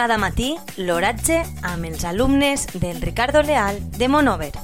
Cada matí l'oratge amb els alumnes del Ricardo Leal de Monover.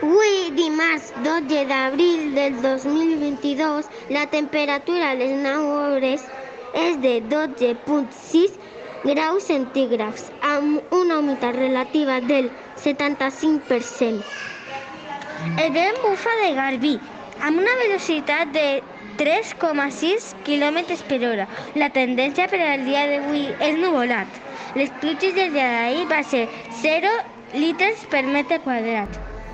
Avui, dimarts 12 d'abril del 2022, la temperatura a les 9 hores és de 12.6 graus centígrads, amb una humitat relativa del 75%. El vent bufa de Garbí, amb una velocitat de 3,6 km per hora. La tendència per al dia d'avui és nuvolat. Les pluges del dia d'ahir va ser 0 litres per metre quadrat.